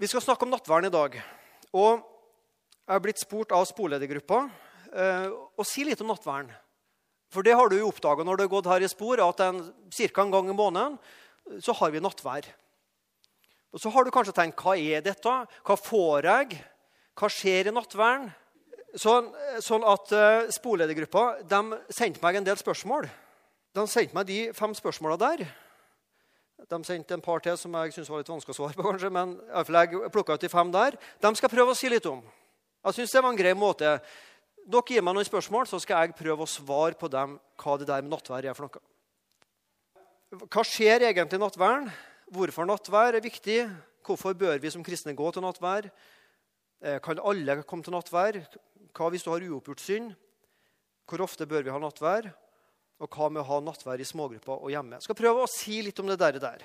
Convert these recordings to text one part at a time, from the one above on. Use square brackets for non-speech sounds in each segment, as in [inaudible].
Vi skal snakke om nattverden i dag. Og jeg har blitt spurt av sporledergruppa eh, å si litt om nattverden. For det har du jo oppdaga når du har gått her i spor, at ca. en gang i måneden så har vi nattvær. Og Så har du kanskje tenkt hva er dette? Hva får jeg? Hva skjer i nattverden? Sånn, sånn at uh, Sporledergruppa sendte meg en del spørsmål. De sendte meg de fem spørsmåla der. De sendte en par til som jeg syntes var litt vanskelig å svare på. kanskje, men jeg plukka ut de fem der. De skal prøve å si litt om. Jeg synes det var en grei måte. Dere gir meg noen spørsmål, så skal jeg prøve å svare på dem hva det der med nattvær er for noe. Hva skjer egentlig i nattværen? Hvorfor nattvær er viktig? Hvorfor bør vi som kristne gå til nattvær? Eh, kan alle komme til nattvær? Hva hvis du har uoppgjort synd? Hvor ofte bør vi ha nattvær? Og hva med å ha nattvær i smågrupper og hjemme? Jeg skal prøve å si litt om det der. der.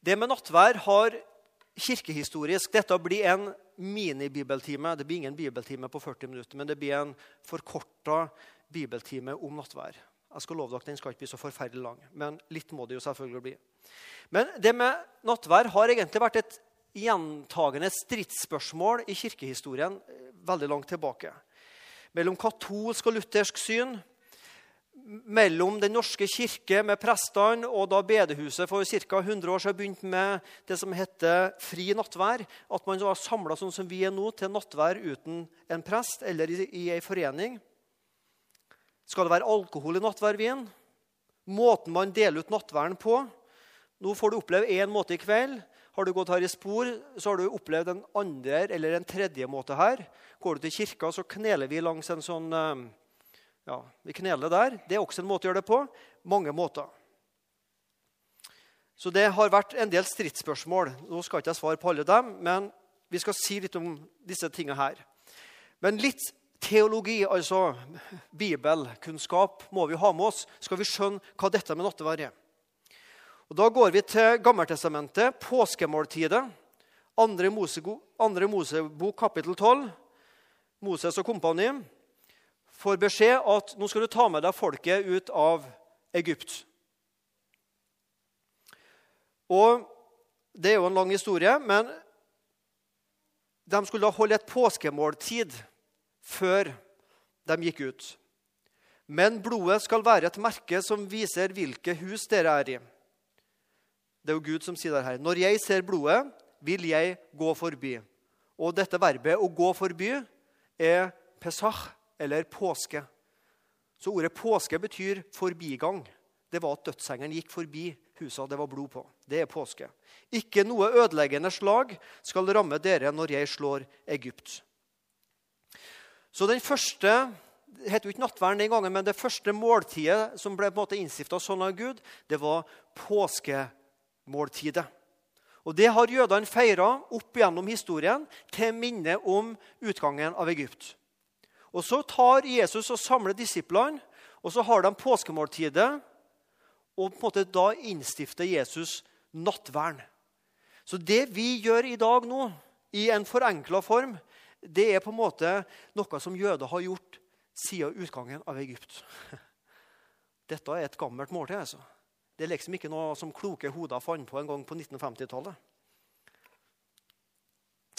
Det med nattvær har kirkehistorisk Dette blir en minibibeltime. Det blir ingen bibeltime på 40 minutter, men det blir en forkorta bibeltime om nattvær. Jeg skal love dere Den skal ikke bli så forferdelig lang, men litt må det jo selvfølgelig bli. Men det med nattvær har egentlig vært et gjentagende stridsspørsmål i kirkehistorien veldig langt tilbake. Mellom katolsk og luthersk syn mellom Den norske kirke med prestene og da bedehuset for ca. 100 år siden begynte med det som heter fri nattvær. At man var samla sånn som vi er nå, til nattvær uten en prest eller i, i ei forening. Skal det være alkohol i nattværvin? Måten man deler ut nattværen på. Nå får du oppleve én måte i kveld. Har du gått her i spor, så har du opplevd en andre eller en tredje måte her. Går du til kirka, så kneler vi langs en sånn eh, ja, vi kneler der. Det er også en måte å gjøre det på. Mange måter. Så det har vært en del stridsspørsmål. Nå skal ikke jeg svare på alle dem, men vi skal si litt om disse tingene her. Men litt teologi, altså bibelkunnskap, må vi ha med oss. Skal vi skjønne hva dette med nattverd er. Og Da går vi til Gammeltestamentet, påskemåltidet. Andre Mosebok, andre Mosebok kapittel 12. Moses og kompani får beskjed at nå skal du ta med deg folket ut av Egypt. Og Det er jo en lang historie, men de skulle da holde et påskemåltid før de gikk ut. Men blodet skal være et merke som viser hvilke hus dere er i. Det er jo Gud som sier det her. Når jeg ser blodet, vil jeg gå forbi. Og dette verbet, å gå forbi, er pesach, eller påske. Så ordet påske betyr forbigang. Det var at dødsengelen gikk forbi husa det var blod på. Det er påske. Ikke noe ødeleggende slag skal ramme dere når jeg slår Egypt. Så den første det het jo ikke nattverden den gangen, men det første måltidet som ble på en måte innstifta sånn av Gud, det var påskemåltidet. Og Det har jødene feira opp gjennom historien til minne om utgangen av Egypt. Og Så tar Jesus og samler disiplene, og så har de påskemåltidet. Og på en måte da innstifter Jesus nattvern. Så det vi gjør i dag nå, i en forenkla form, det er på en måte noe som jøder har gjort siden utgangen av Egypt. [laughs] Dette er et gammelt måltid. altså. Det er liksom ikke noe som kloke hoder fant på en gang på 1950-tallet.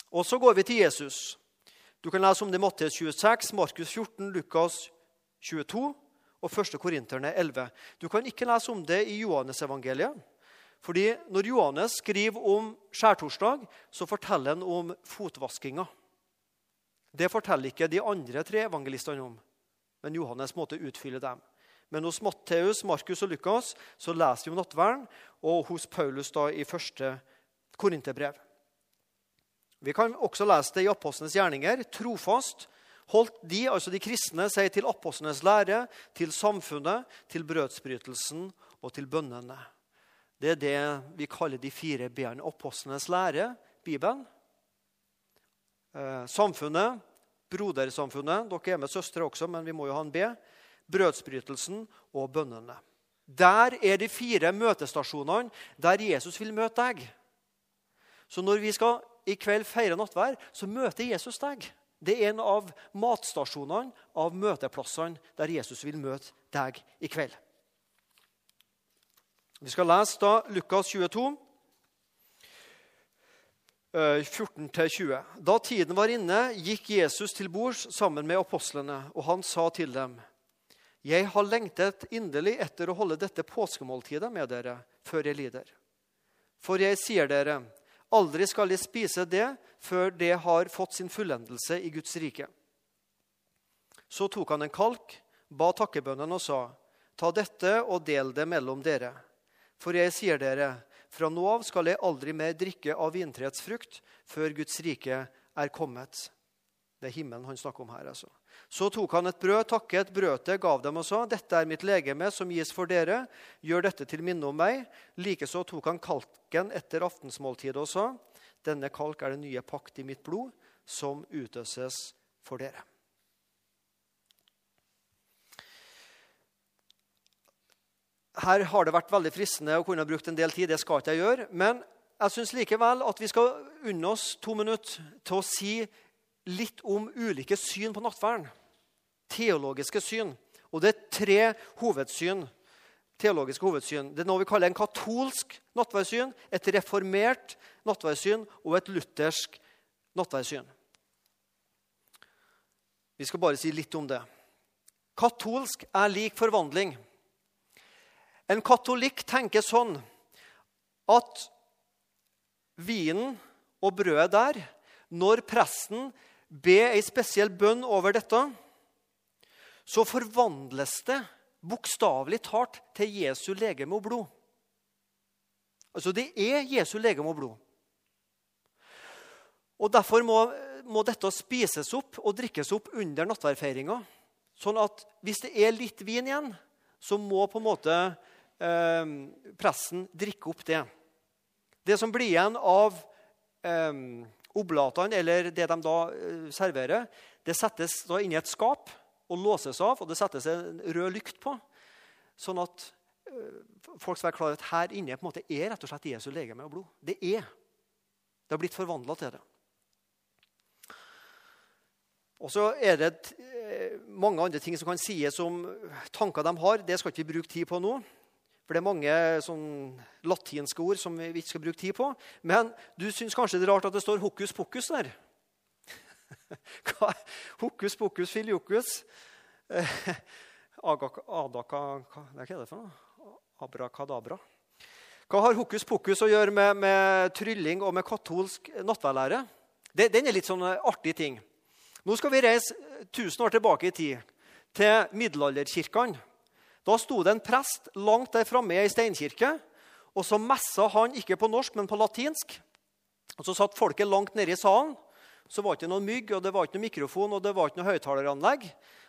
Og så går vi til Jesus. Du kan lese om det i Matteus 26, Markus 14, Lukas 22 og 1. Korinterne 11. Du kan ikke lese om det i Johannes-evangeliet. Fordi Når Johannes skriver om skjærtorsdag, så forteller han om fotvaskinga. Det forteller ikke de andre tre evangelistene om, men Johannes måtte utfylle dem. Men hos Matteus, Markus og Lukas så leser vi om nattverden, og hos Paulus da i første Korinterbrev. Vi kan også lese det i apostlenes gjerninger. Trofast holdt de, altså de kristne, seg til apostlenes lære, til samfunnet, til brødsbrytelsen og til bønnene. Det er det vi kaller de fire b-ene. Apostlenes lære, Bibelen. Eh, samfunnet, brodersamfunnet. Dere er med søstre også, men vi må jo ha en B. Brødsbrytelsen og bønnene. Der er de fire møtestasjonene der Jesus vil møte deg. Så når vi skal i kveld feirer nattvær, så møter Jesus deg. Det er en av matstasjonene, av møteplassene, der Jesus vil møte deg i kveld. Vi skal lese da Lukas 22. 14-20. Eh, da tiden var inne, gikk Jesus til bords sammen med apostlene, og han sa til dem.: Jeg har lengtet inderlig etter å holde dette påskemåltidet med dere før jeg lider. For jeg sier dere, aldri skal jeg spise det før det har fått sin fullendelse i Guds rike. Så tok han en kalk, ba takkebønnen og sa, Ta dette og del det mellom dere. For jeg sier dere, fra nå av skal jeg aldri mer drikke av vintreets frukt før Guds rike er kommet. Det er himmelen han snakker om her. altså. Så tok han et brød, takket, brøt det, gav dem og sa, dette er mitt legeme som gis for dere. Gjør dette til minne om meg. Likeså tok han kalken etter aftensmåltidet og sa, denne kalk er den nye pakt i mitt blod, som utøses for dere. Her har det vært veldig fristende å kunne brukt en del tid. Det skal ikke jeg gjøre. Men jeg syns likevel at vi skal unne oss to minutter til å si litt om ulike syn på nattverden. Teologiske syn. Og det er tre hovedsyn. teologiske hovedsyn. Det er noe vi kaller en katolsk nattverdssyn, et reformert nattverdssyn og et luthersk nattverdssyn. Vi skal bare si litt om det. Katolsk er lik forvandling. En katolikk tenker sånn at vinen og brødet der, når presten ber ei spesiell bønn over dette, så forvandles det bokstavelig talt til Jesu legeme og blod. Altså, det er Jesu legeme og blod. Og Derfor må, må dette spises opp og drikkes opp under nattverdfeiringa. Sånn at hvis det er litt vin igjen, så må på en måte eh, pressen drikke opp det. Det som blir igjen av eh, oblatene, eller det de da eh, serverer, det settes da inn i et skap og låses av, og det settes en rød lykt på. Sånn at eh, folk skal være klar at her inne på en måte er rett og slett Jesu legeme og blod. Det er. Det har blitt forvandla til det. Og så er det eh, mange andre ting som kan sies om tanker de har. Det skal ikke vi bruke tid på nå. For det er mange sånn latinske ord som vi ikke skal bruke tid på. Men du syns kanskje det er rart at det står hokus pokus der? [laughs] hokus pokus filiokus. Eh, adaka, hva er det for noe? Abrakadabra. Hva har hokus pokus å gjøre med, med trylling og med katolsk nattverdlære? Den er litt sånn artig ting. Nå skal vi reise 1000 år tilbake i tid, til middelalderkirkene. Da sto det en prest langt der framme i ei steinkirke. og Så messa han ikke på norsk, men på latinsk. Og Så satt folket langt nede i salen. Så var det ikke noen mygg, og det var ikke noe mikrofon og det var ikke noe høyttaleranlegg.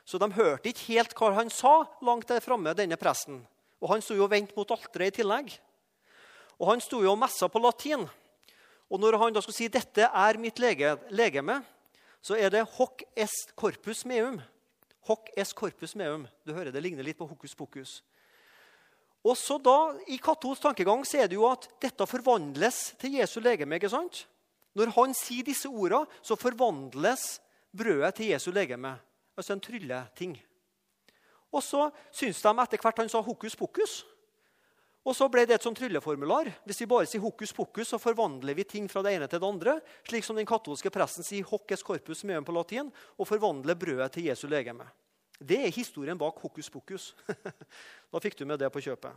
Så de hørte ikke helt hva han sa langt der framme, denne presten. Og han sto jo og vendte mot alteret i tillegg. Og han sto jo og messa på latin. Og når han da skulle si 'dette er mitt lege, legeme', så er det 'hoc est corpus meum'. Hoc es corpus meum. Du hører Det ligner litt på hokus pokus. Også da, I katolsk tankegang så er det jo at dette forvandles til Jesu legeme. ikke sant? Når han sier disse ordene, så forvandles brødet til Jesu legeme. Altså en trylleting. Og så syns de etter hvert han sa hokus pokus. Og så ble det et sånn trylleformular. Hvis vi bare sier hokus pokus, så forvandler vi ting fra det ene til det andre. Slik som den katolske presten sier hoc corpus meum på latin og forvandler brødet til Jesu legeme. Det er historien bak hokus pokus. [laughs] da fikk du med det på kjøpet.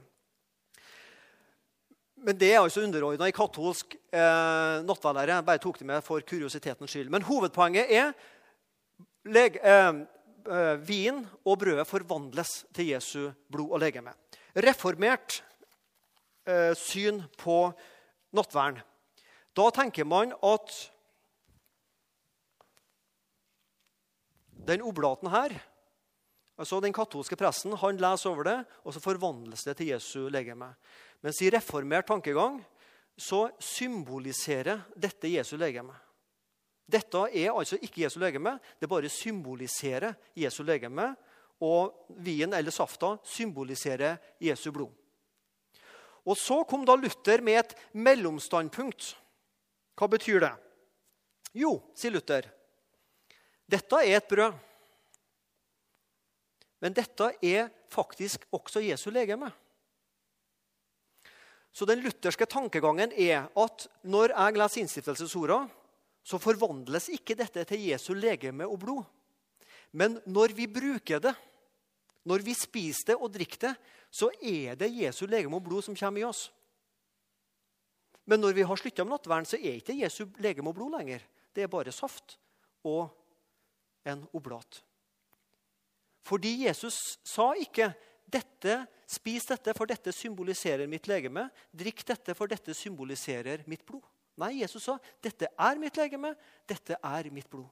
Men det er altså underordna i katolsk eh, nattverdlære. Jeg bare tok det med for kuriositetens skyld. Men hovedpoenget er leg, eh, eh, vin og brødet forvandles til Jesu blod og legeme. Reformert eh, syn på nattverden. Da tenker man at den oblaten her altså Den katolske presten han leser over det, og så forvandles det til Jesu legeme. Mens i reformert tankegang så symboliserer dette Jesu legeme. Dette er altså ikke Jesu legeme, det bare symboliserer Jesu legeme. Og vinen eller safta symboliserer Jesu blod. Og Så kom da Luther med et mellomstandpunkt. Hva betyr det? Jo, sier Luther, dette er et brød. Men dette er faktisk også Jesu legeme. Så den lutherske tankegangen er at når jeg leser innstiftelsesorda, så forvandles ikke dette til Jesu legeme og blod. Men når vi bruker det, når vi spiser det og drikker det, så er det Jesu legeme og blod som kommer i oss. Men når vi har slutta med nattverden, så er ikke Jesu legeme og blod lenger. Det er bare saft og en oblat. Fordi Jesus sa ikke dette, 'Spis dette, for dette symboliserer mitt legeme.' 'Drikk dette, for dette symboliserer mitt blod.' Nei, Jesus sa, 'Dette er mitt legeme. Dette er mitt blod.'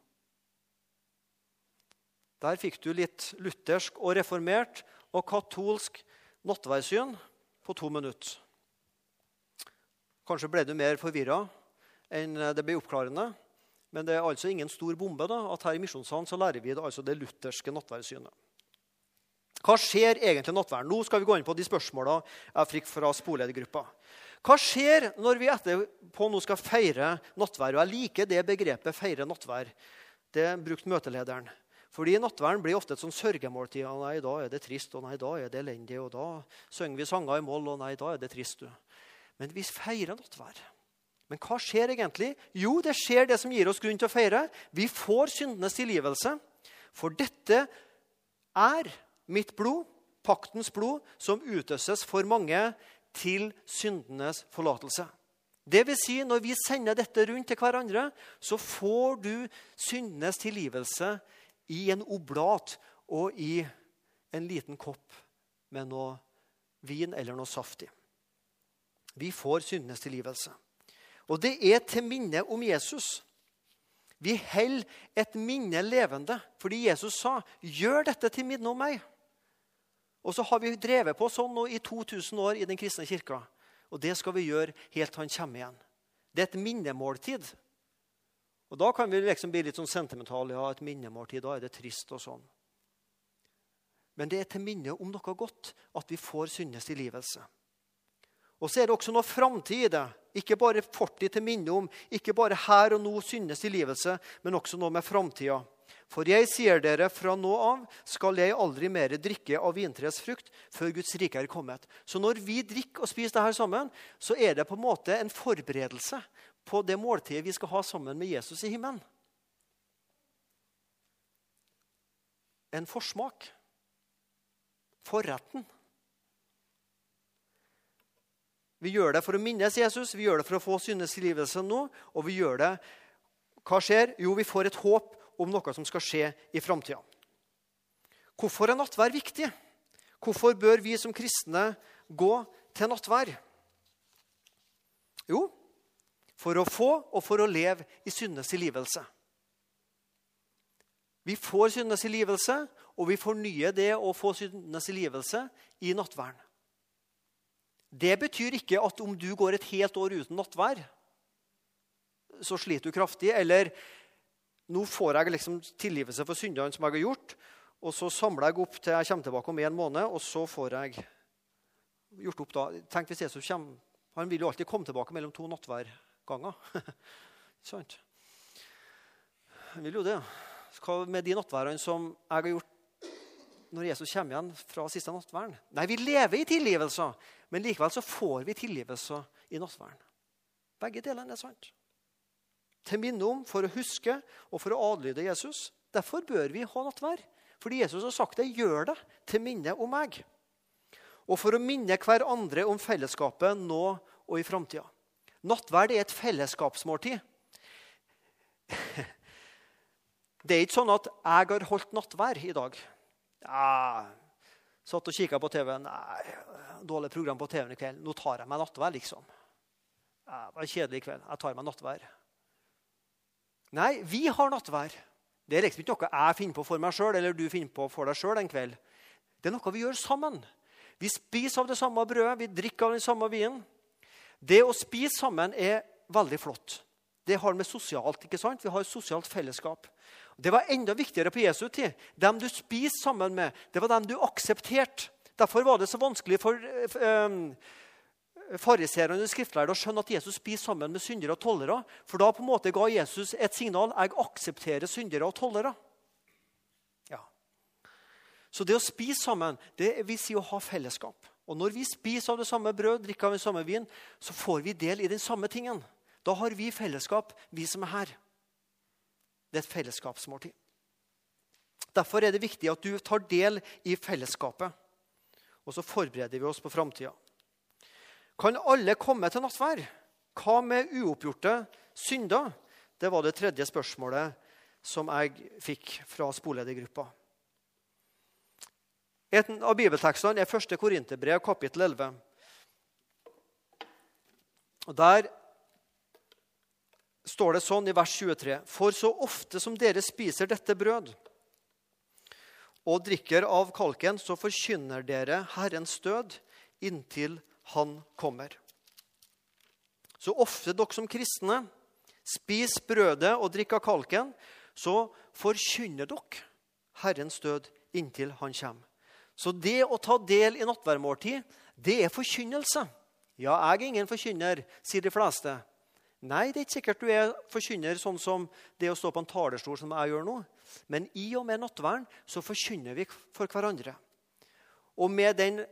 Der fikk du litt luthersk og reformert og katolsk nattverdssyn på to minutter. Kanskje ble du mer forvirra enn det ble oppklarende. Men det er altså ingen stor bombe da, at her i Misjonssalen så lærer vi det, altså det lutherske nattverdssynet. Hva skjer egentlig nattverden? Nå skal vi gå inn på de spørsmåla jeg fikk fra sporledergruppa. Hva skjer når vi etterpå nå skal feire nattverd? Og jeg liker det begrepet 'feire nattverd'. Det brukte møtelederen. Fordi nattverden blir ofte et sånn sørgemåltid. Og nei, da er det trist, og nei, da er det elendig, og da synger vi sanger i moll, og nei, da er det trist. du. Men vi feirer nattverd. Men hva skjer egentlig? Jo, det skjer det som gir oss grunn til å feire. Vi får syndenes tilgivelse. For dette er mitt blod, paktens blod, som utøses for mange til syndenes forlatelse. Det vil si, når vi sender dette rundt til hverandre, så får du syndenes tilgivelse i en oblat og i en liten kopp med noe vin eller noe saftig. Vi får syndenes tilgivelse. Og det er til minne om Jesus. Vi holder et minne levende fordi Jesus sa, 'Gjør dette til minne om meg'. Og så har vi drevet på sånn nå i 2000 år i Den kristne kirka. Og det skal vi gjøre helt til han kommer igjen. Det er et minnemåltid. Og Da kan vi liksom bli litt sånn sentimentale. Ja, et minnemåltid, da er det trist og sånn. Men det er til minne om noe godt at vi får syndes tilgivelse. Og så er det også noe framtid i det. Ikke bare fortid til minne om, ikke bare her og nå syndes tilgivelse, men også noe med framtida. For jeg sier dere, fra nå av skal jeg aldri mer drikke av vintreets frukt før Guds rike er kommet. Så når vi drikker og spiser dette sammen, så er det på en måte en forberedelse på det måltidet vi skal ha sammen med Jesus i himmelen. En forsmak. Forretten. Vi gjør det for å minnes Jesus, vi gjør det for å få syndes tilgivelse nå. Og vi gjør det Hva skjer? Jo, vi får et håp om noe som skal skje i framtida. Hvorfor er nattvær viktig? Hvorfor bør vi som kristne gå til nattvær? Jo, for å få og for å leve i syndes tilgivelse. Vi får syndes tilgivelse, og vi fornyer det å få syndes tilgivelse i nattværen. Det betyr ikke at om du går et helt år uten nattvær, så sliter du kraftig. Eller nå får jeg liksom tilgivelse for syndene som jeg har gjort. Og så samler jeg opp til jeg kommer tilbake om en måned, og så får jeg gjort opp da. Tenk hvis Jesus kommer. Han vil jo alltid komme tilbake mellom to nattværganger. [laughs] Sant? Han vil jo det. Hva med de nattværene som jeg har gjort når Jesus kommer igjen fra siste nattverden. Nei, vi lever i tilgivelser, men likevel så får vi tilgivelse i nattverden. Begge delene er sant til minne om, for å huske og for å adlyde Jesus. Derfor bør vi ha nattverd. Fordi Jesus har sagt det. Gjør det til minne om meg. Og for å minne hverandre om fellesskapet nå og i framtida. Nattverd er et fellesskapsmåltid. [laughs] Det er ikke sånn at jeg har holdt nattvær i dag. Ja, satt og kikka på TV. Nei, dårlig program på TV-en i kveld. Nå tar jeg meg nattvær, liksom. Ja, det var kjedelig i kveld. Jeg tar meg nattvær. Nei, vi har nattvær. Det er liksom ikke noe jeg finner på for meg sjøl eller du finner på for deg sjøl en kveld. Det er noe vi gjør sammen. Vi spiser av det samme brødet, vi drikker av den samme vinen. Det å spise sammen er veldig flott. Det har med sosialt ikke sant? Vi har et sosialt fellesskap. Det var enda viktigere på Jesu tid. Dem du spiste sammen med, det var dem du aksepterte. Derfor var det så vanskelig for um, fariseerne å skjønne at Jesus spiste sammen med syndere og tollere. For da på en måte ga Jesus et signal jeg aksepterer syndere og tollere. Ja. Så det å spise sammen det vil si å ha fellesskap. Og når vi spiser av det samme brød, drikker av den samme vin, så får vi del i den samme tingen. Da har vi fellesskap, vi som er her. Det er et fellesskapsmåltid. Derfor er det viktig at du tar del i fellesskapet. Og så forbereder vi oss på framtida. Kan alle komme til nattvær? Hva med uoppgjorte synder? Det var det tredje spørsmålet som jeg fikk fra spoledergruppa. En av bibeltekstene er 1. Korinterbrev, kapittel 11. Og Der står det sånn i vers 23.: For så ofte som dere spiser dette brød og drikker av kalken, så forkynner dere Herrens død inntil Han kommer. Så ofte dere som kristne spiser brødet og drikker kalken, så forkynner dere Herrens død inntil Han kommer. Så det å ta del i nattverdmåltid, det er forkynnelse. Ja, jeg er ingen forkynner, sier de fleste. Nei, det er ikke sikkert du er forkynner sånn som det å stå på en talerstol som jeg gjør nå. Men i og med nattverden så forkynner vi for hverandre. Og med den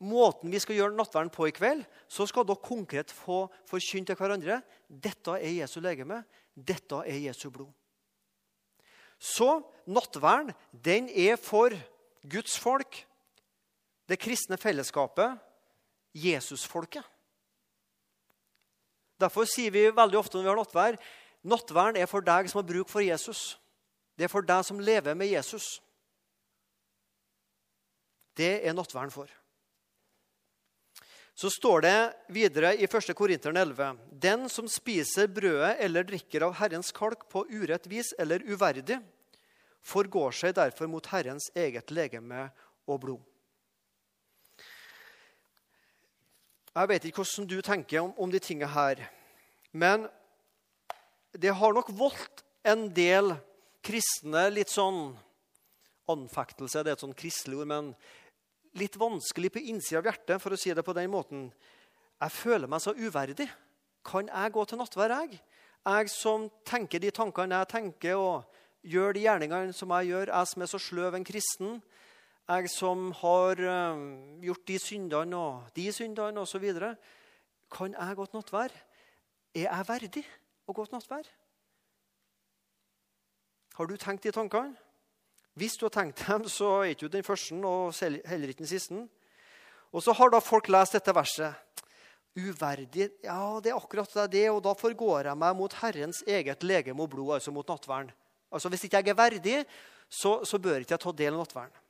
måten vi skal gjøre nattverden på i kveld, så skal dere konkret få forkynt til hverandre dette er Jesu legeme, dette er Jesu blod. Så nattverden, den er for Guds folk, det kristne fellesskapet, Jesusfolket. Derfor sier vi veldig ofte når vi har nattvær nattværen er for deg som har bruk for Jesus. Det er for deg som lever med Jesus. Det er nattværen for. Så står det videre i 1. Korinteren 11.: Den som spiser brødet eller drikker av Herrens kalk på urett vis eller uverdig, forgår seg derfor mot Herrens eget legeme og blod. Jeg vet ikke hvordan du tenker om, om de tingene her. Men det har nok voldt en del kristne litt sånn Anfektelse det er et sånn kristelig ord, men litt vanskelig på innsida av hjertet, for å si det på den måten. Jeg føler meg så uverdig. Kan jeg gå til nattvær, jeg? Jeg som tenker de tankene jeg tenker, og gjør de gjerningene som jeg gjør, jeg som er så sløv en kristen jeg som har eh, gjort de syndene og de syndene osv. Kan jeg til nattvær? Er jeg verdig å til nattvær? Har du tenkt de tankene? Hvis du har tenkt dem, så er ikke den første og heller ikke den siste. Og så har da folk lest dette verset. Uverdig Ja, det er akkurat det. Og da forgår jeg meg mot Herrens eget legeme og blod, altså mot nattverden. Altså Hvis ikke jeg er verdig, så, så bør ikke jeg ta del i nattverden.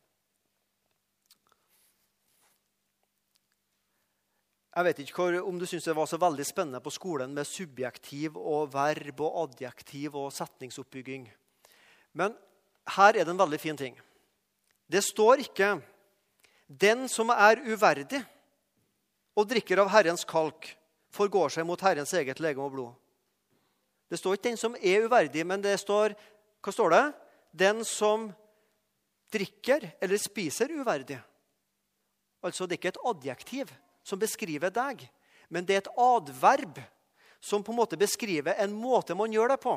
Jeg vet ikke om du syns det var så veldig spennende på skolen med subjektiv og verb og adjektiv og setningsoppbygging. Men her er det en veldig fin ting. Det står ikke 'Den som er uverdig og drikker av Herrens kalk, forgår seg mot Herrens eget legeme og blod'. Det står ikke 'den som er uverdig', men det står hva står det? 'Den som drikker eller spiser uverdig'. Altså, det er ikke et adjektiv som beskriver deg, men det er et adverb som på en måte beskriver en måte man gjør det på.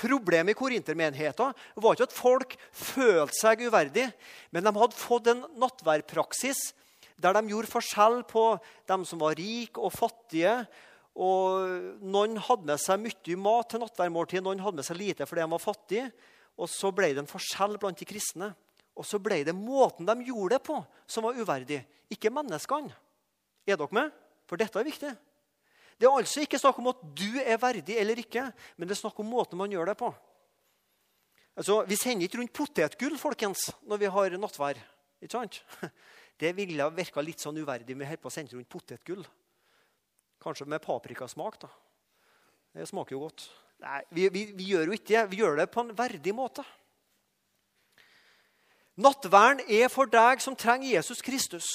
Problemet i korintermenigheten var ikke at folk følte seg uverdig, men de hadde fått en nattverdpraksis der de gjorde forskjell på dem som var rike og fattige. Og Noen hadde med seg mye mat til nattverdmåltidet, noen hadde med seg lite fordi de var fattige. Og så ble det en forskjell blant de kristne. Og så ble det måten de gjorde det på, som var uverdig, ikke menneskene. Er dere med? For dette er viktig. Det er altså ikke snakk om at du er verdig eller ikke, men det er snakk om måten man gjør det på. Altså, Vi sender ikke rundt potetgull folkens, når vi har nattvær. Ikke sant? [laughs] Det ville virka litt sånn uverdig. På å sende rundt potetgull. Kanskje med paprikasmak. da. Det smaker jo godt. Nei, vi, vi, vi gjør jo ikke det. Vi gjør det på en verdig måte. Nattverden er for deg som trenger Jesus Kristus.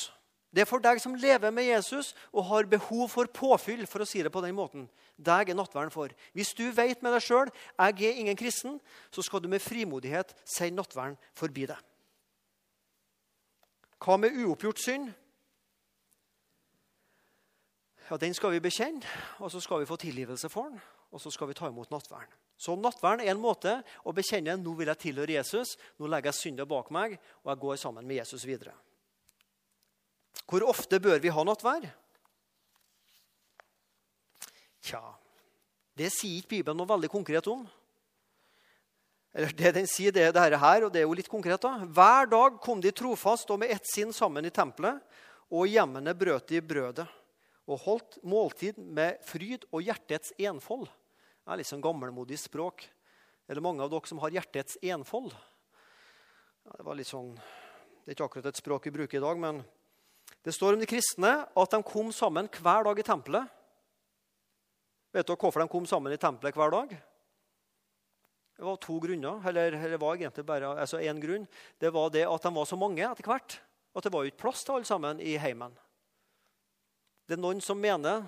Det er for deg som lever med Jesus og har behov for påfyll. for å si det på den måten. Deg er nattverden for. Hvis du vet med deg sjøl jeg er ingen kristen, så skal du med frimodighet si nattverden forbi deg. Hva med uoppgjort synd? Ja, Den skal vi bekjenne, og så skal vi få tilgivelse for den. Og så skal vi ta imot nattverden. Så nattverden er en måte å bekjenne nå vil jeg tilhøre Jesus. Nå legger jeg synda bak meg, og jeg går sammen med Jesus videre. Hvor ofte bør vi ha nattvær? Tja, det sier ikke Bibelen noe veldig konkret om. Eller det den sier, det er dette her, og det er jo litt konkret. da. Hver dag kom de trofast og med ett sinn sammen i tempelet, og hjemmene brøt de brødet og holdt måltid med fryd og hjertets enfold. Det er litt sånn gammelmodig språk. Eller mange av dere som har hjertets enfold. Det, var litt sånn, det er ikke akkurat et språk vi bruker i dag, men det står om de kristne at de kom sammen hver dag i tempelet. Vet dere hvorfor de kom sammen i tempelet hver dag? Det var to grunner. eller det var egentlig bare altså én grunn. Det var det at de var så mange etter hvert. At det var ikke plass til alle sammen i heimen. Det er noen som mener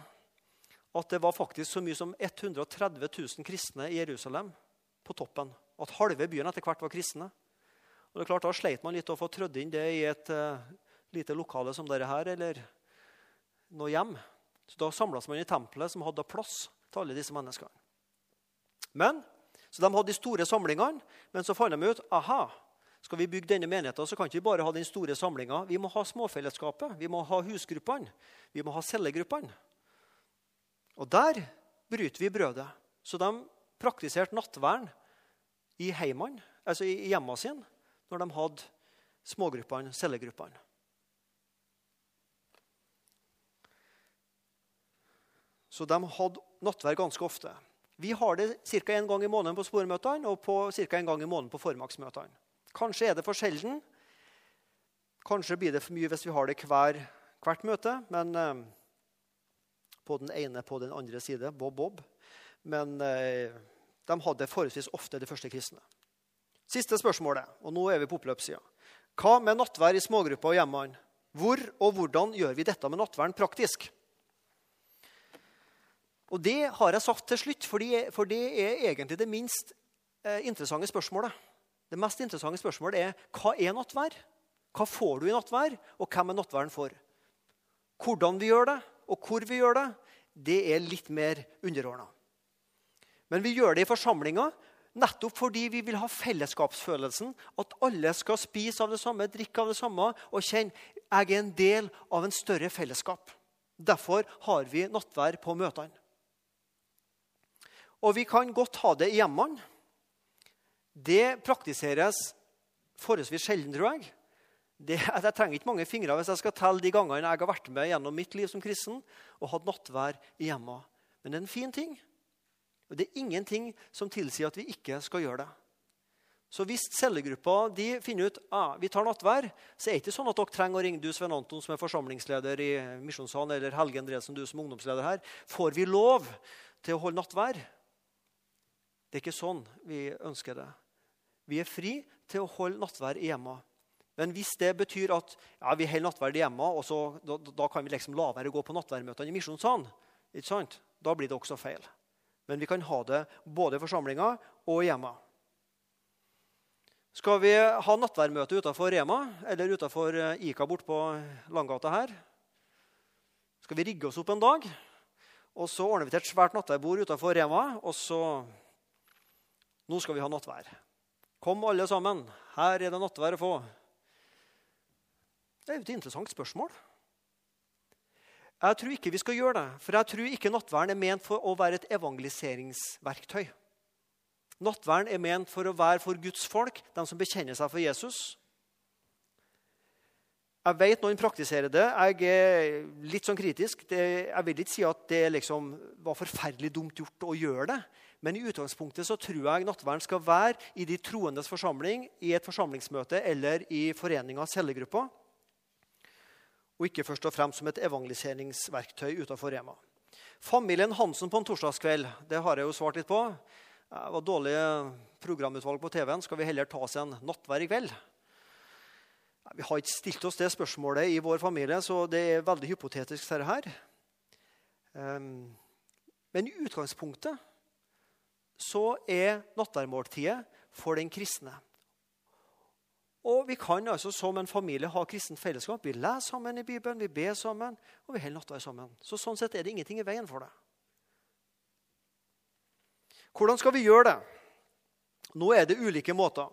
at det var faktisk så mye som 130 000 kristne i Jerusalem på toppen. At halve byen etter hvert var kristne. Og det er klart, Da sleit man litt å få trødd inn det i et uh, lite lokale som dette her, eller noe hjem. Så Da samles man i tempelet, som hadde plass til alle disse menneskene. Men, Så de hadde de store samlingene, men så fant de ut aha, skal vi bygge denne menigheten, så kan ikke vi bare ha den store samlinga. Vi må ha småfellesskapet, vi må ha husgruppene, vi må ha cellegruppene. Og der bryter vi brødet. Så de praktiserte nattvern i heimene, altså i hjemmene sine når de hadde smågruppene, cellegruppene. Så de hadde nattverd ganske ofte. Vi har det ca. én gang i måneden på sporemøtene og ca. en gang i måneden på formaksmøtene. Kanskje er det for sjelden. Kanskje blir det for mye hvis vi har det hver, hvert møte. Men eh, på den ene på den andre side. Bob Bob. Men eh, de hadde forholdsvis ofte de første kristne. Siste spørsmålet, og nå er vi på oppløpssida. Hva med nattvær i smågrupper og hjemmene? Hvor og hvordan gjør vi dette med nattværen praktisk? Og Det har jeg sagt til slutt, for det er egentlig det minst eh, interessante spørsmålet. Det mest interessante spørsmålet er hva er nattvær? Hva får du i nattvær, og hvem er nattværen for? Hvordan vi gjør det, og hvor vi gjør det, det er litt mer underordna. Men vi gjør det i forsamlinga nettopp fordi vi vil ha fellesskapsfølelsen. At alle skal spise av det samme, drikke av det samme og kjenne jeg er en del av en større fellesskap. Derfor har vi nattvær på møtene. Og vi kan godt ha det i hjemmene. Det praktiseres forholdsvis sjelden, tror jeg. Det, jeg trenger ikke mange fingre hvis jeg skal telle de gangene jeg har vært med gjennom mitt liv som kristen og hatt nattvær i hjemmet. Men det er en fin ting. Og det er ingenting som tilsier at vi ikke skal gjøre det. Så hvis cellegruppa de finner ut ah, vi tar nattvær, så er det ikke sånn at dere trenger å ringe du Sven Anton, som er forsamlingsleder i Misjonssalen, eller Helge Endresen, du som ungdomsleder her. Får vi lov til å holde nattvær? Det er ikke sånn vi ønsker det. Vi er fri til å holde nattvær i hjemmet. Men hvis det betyr at ja, vi holder nattverd hjemme, og så, da, da, kan vi liksom la være å gå på nattverdmøtene i misjonssalen, da blir det også feil. Men vi kan ha det både i forsamlinga og hjemme. Skal vi ha nattverdmøte utenfor Rema eller utenfor IKA Ica bort på Langgata her? Skal vi rigge oss opp en dag? Og så ordner vi til et svært nattverdbord utenfor Rema. Og så Nå skal vi ha nattvær. Kom, alle sammen. Her er det nattvær å få. Det er jo et interessant spørsmål. Jeg tror ikke vi skal gjøre det, for jeg tror ikke nattverden er ment for å være et evangeliseringsverktøy. Nattverden er ment for å være for Guds folk, de som bekjenner seg for Jesus. Jeg vet noen praktiserer det. Jeg er litt sånn kritisk. Jeg vil ikke si at det liksom var forferdelig dumt gjort å gjøre det. Men i utgangspunktet så tror jeg nattverden skal være i de troendes forsamling, i et forsamlingsmøte eller i foreninga cellegrupper og ikke først og fremst som et evangeliseringsverktøy utenfor Rema. Familien Hansen på en torsdagskveld det har jeg jo svart litt på. Det var dårlig programutvalg på TV-en. Skal vi heller ta oss en nattvær i kveld? Vi har ikke stilt oss det spørsmålet i vår familie, så det er veldig hypotetisk. Dette her. Ehm, men i utgangspunktet så er nattværmåltidet for den kristne. Og vi kan altså som en familie ha kristent fellesskap. Vi leser sammen i Bibelen, vi ber sammen, og vi holder nattverd sammen. Så Sånn sett er det ingenting i veien for det. Hvordan skal vi gjøre det? Nå er det ulike måter.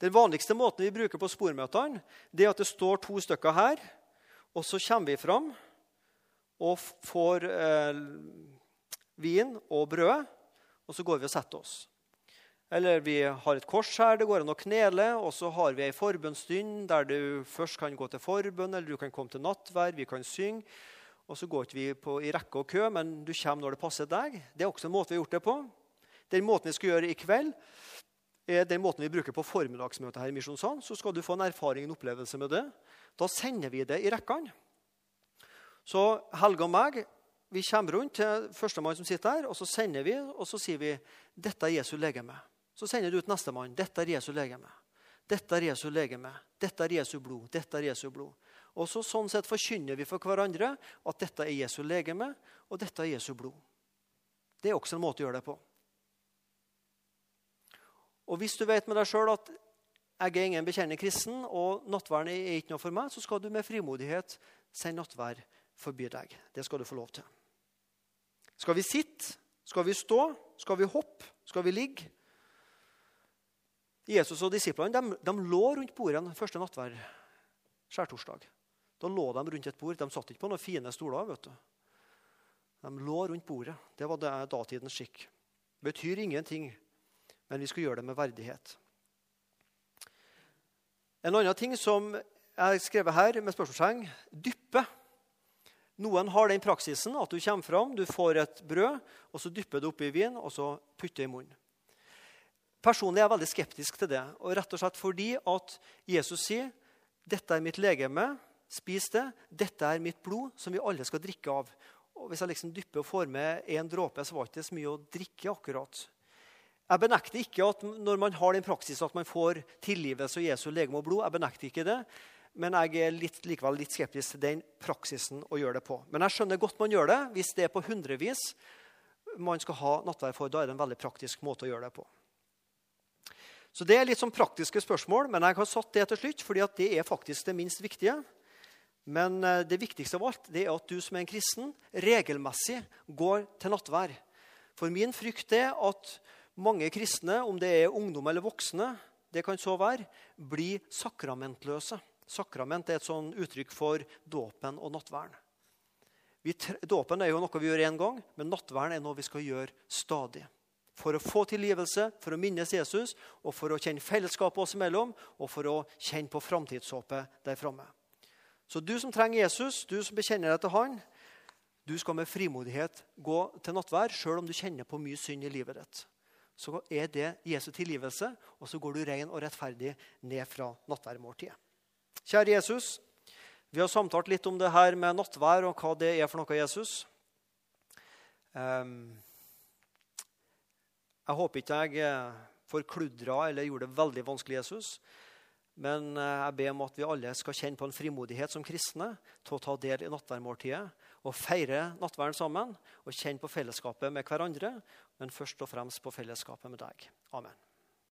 Den vanligste måten vi bruker på spormøtene, det er at det står to stykker her. Og så kommer vi fram og får eh, vin og brød, og så går vi og setter oss. Eller vi har et kors her, det går an å knele, og så har vi ei forbønnsstund der du først kan gå til forbønn, eller du kan komme til nattverd, vi kan synge. Og så går ikke vi på, i rekke og kø, men du kommer når det passer deg. Det er også en måte vi har gjort det på. Den måten vi skal gjøre i kveld, er den måten vi bruker på formiddagsmøtet her i Misjonssalen. Så skal du få en erfaring, en opplevelse med det. Da sender vi det i rekkene. Så Helge og meg vi kommer rundt til førstemann som sitter her, og så sender vi, og så sier vi dette er Jesu legeme. Så sender du ut nestemann. Dette er Jesu legeme. Dette er Jesu legeme. Dette er Jesu blod. Dette er Jesu blod. Og så Sånn sett forkynner vi for hverandre at dette er Jesu legeme, og dette er Jesu blod. Det er også en måte å gjøre det på. Og Hvis du vet med deg sjøl at jeg er ingen bekjennende kristen, og nattverden er ikke noe for meg, så skal du med frimodighet sende nattverd forbi deg. Det skal du få lov til. Skal vi sitte? Skal vi stå? Skal vi hoppe? Skal vi ligge? Jesus og disiplene de, de lå rundt bordet den første nattverd skjærtorsdag. Da lå de rundt et bord. De satt ikke på noen fine stoler. vet du. De lå rundt bordet. Det var det datidens skikk. Det betyr ingenting, men vi skal gjøre det med verdighet. En annen ting som jeg har skrevet her med spørsmålstegn. Noen har den praksisen at du kommer fram, du får et brød, og så dypper du oppi vin, og så putter i munnen. Personlig er jeg veldig skeptisk til det. og rett og slett fordi at Jesus sier dette er mitt legeme, spis det. Dette er mitt blod, som vi alle skal drikke av. Og Hvis jeg liksom dypper og får med en dråpe, så var det ikke så mye å drikke. akkurat. Jeg benekter ikke at når man har den praksisen at man får tilgivelse og Jesu legeme og blod. jeg benekter ikke det, Men jeg er litt, likevel litt skeptisk til den praksisen å gjøre det på. Men jeg skjønner godt man gjør det. Hvis det er på hundrevis man skal ha nattverd for, da er det en veldig praktisk måte å gjøre det på. Så Det er litt sånn praktiske spørsmål, men jeg har satt det til slutt, fordi det er faktisk det minst viktige. Men eh, det viktigste av alt det er at du som er en kristen, regelmessig går til nattvær. For min frykt er at mange kristne, om det er ungdom eller voksne, det kan så være, blir sakramentløse. Sakrament er et sånn uttrykk for dåpen og nattværen. Dåpen er jo noe vi gjør én gang, men nattværen er noe vi skal gjøre stadig for å få tilgivelse, for å minnes Jesus, og for å kjenne fellesskapet oss imellom, og for å kjenne på framtidshåpet der framme. Så du som trenger Jesus, du som bekjenner deg til Han, du skal med frimodighet gå til nattvær, sjøl om du kjenner på mye synd i livet ditt. Så er det Jesu tilgivelse, og så går du ren og rettferdig ned fra nattværmåltidet. Kjære Jesus, vi har samtalt litt om det her med nattvær og hva det er for noe, Jesus. Um, jeg håper ikke jeg eh, forkludra eller gjorde det veldig vanskelig Jesus. Men eh, jeg ber om at vi alle skal kjenne på en frimodighet som kristne til å ta del i nattverdmåltidet og feire nattverden sammen og kjenne på fellesskapet med hverandre, men først og fremst på fellesskapet med deg. Amen.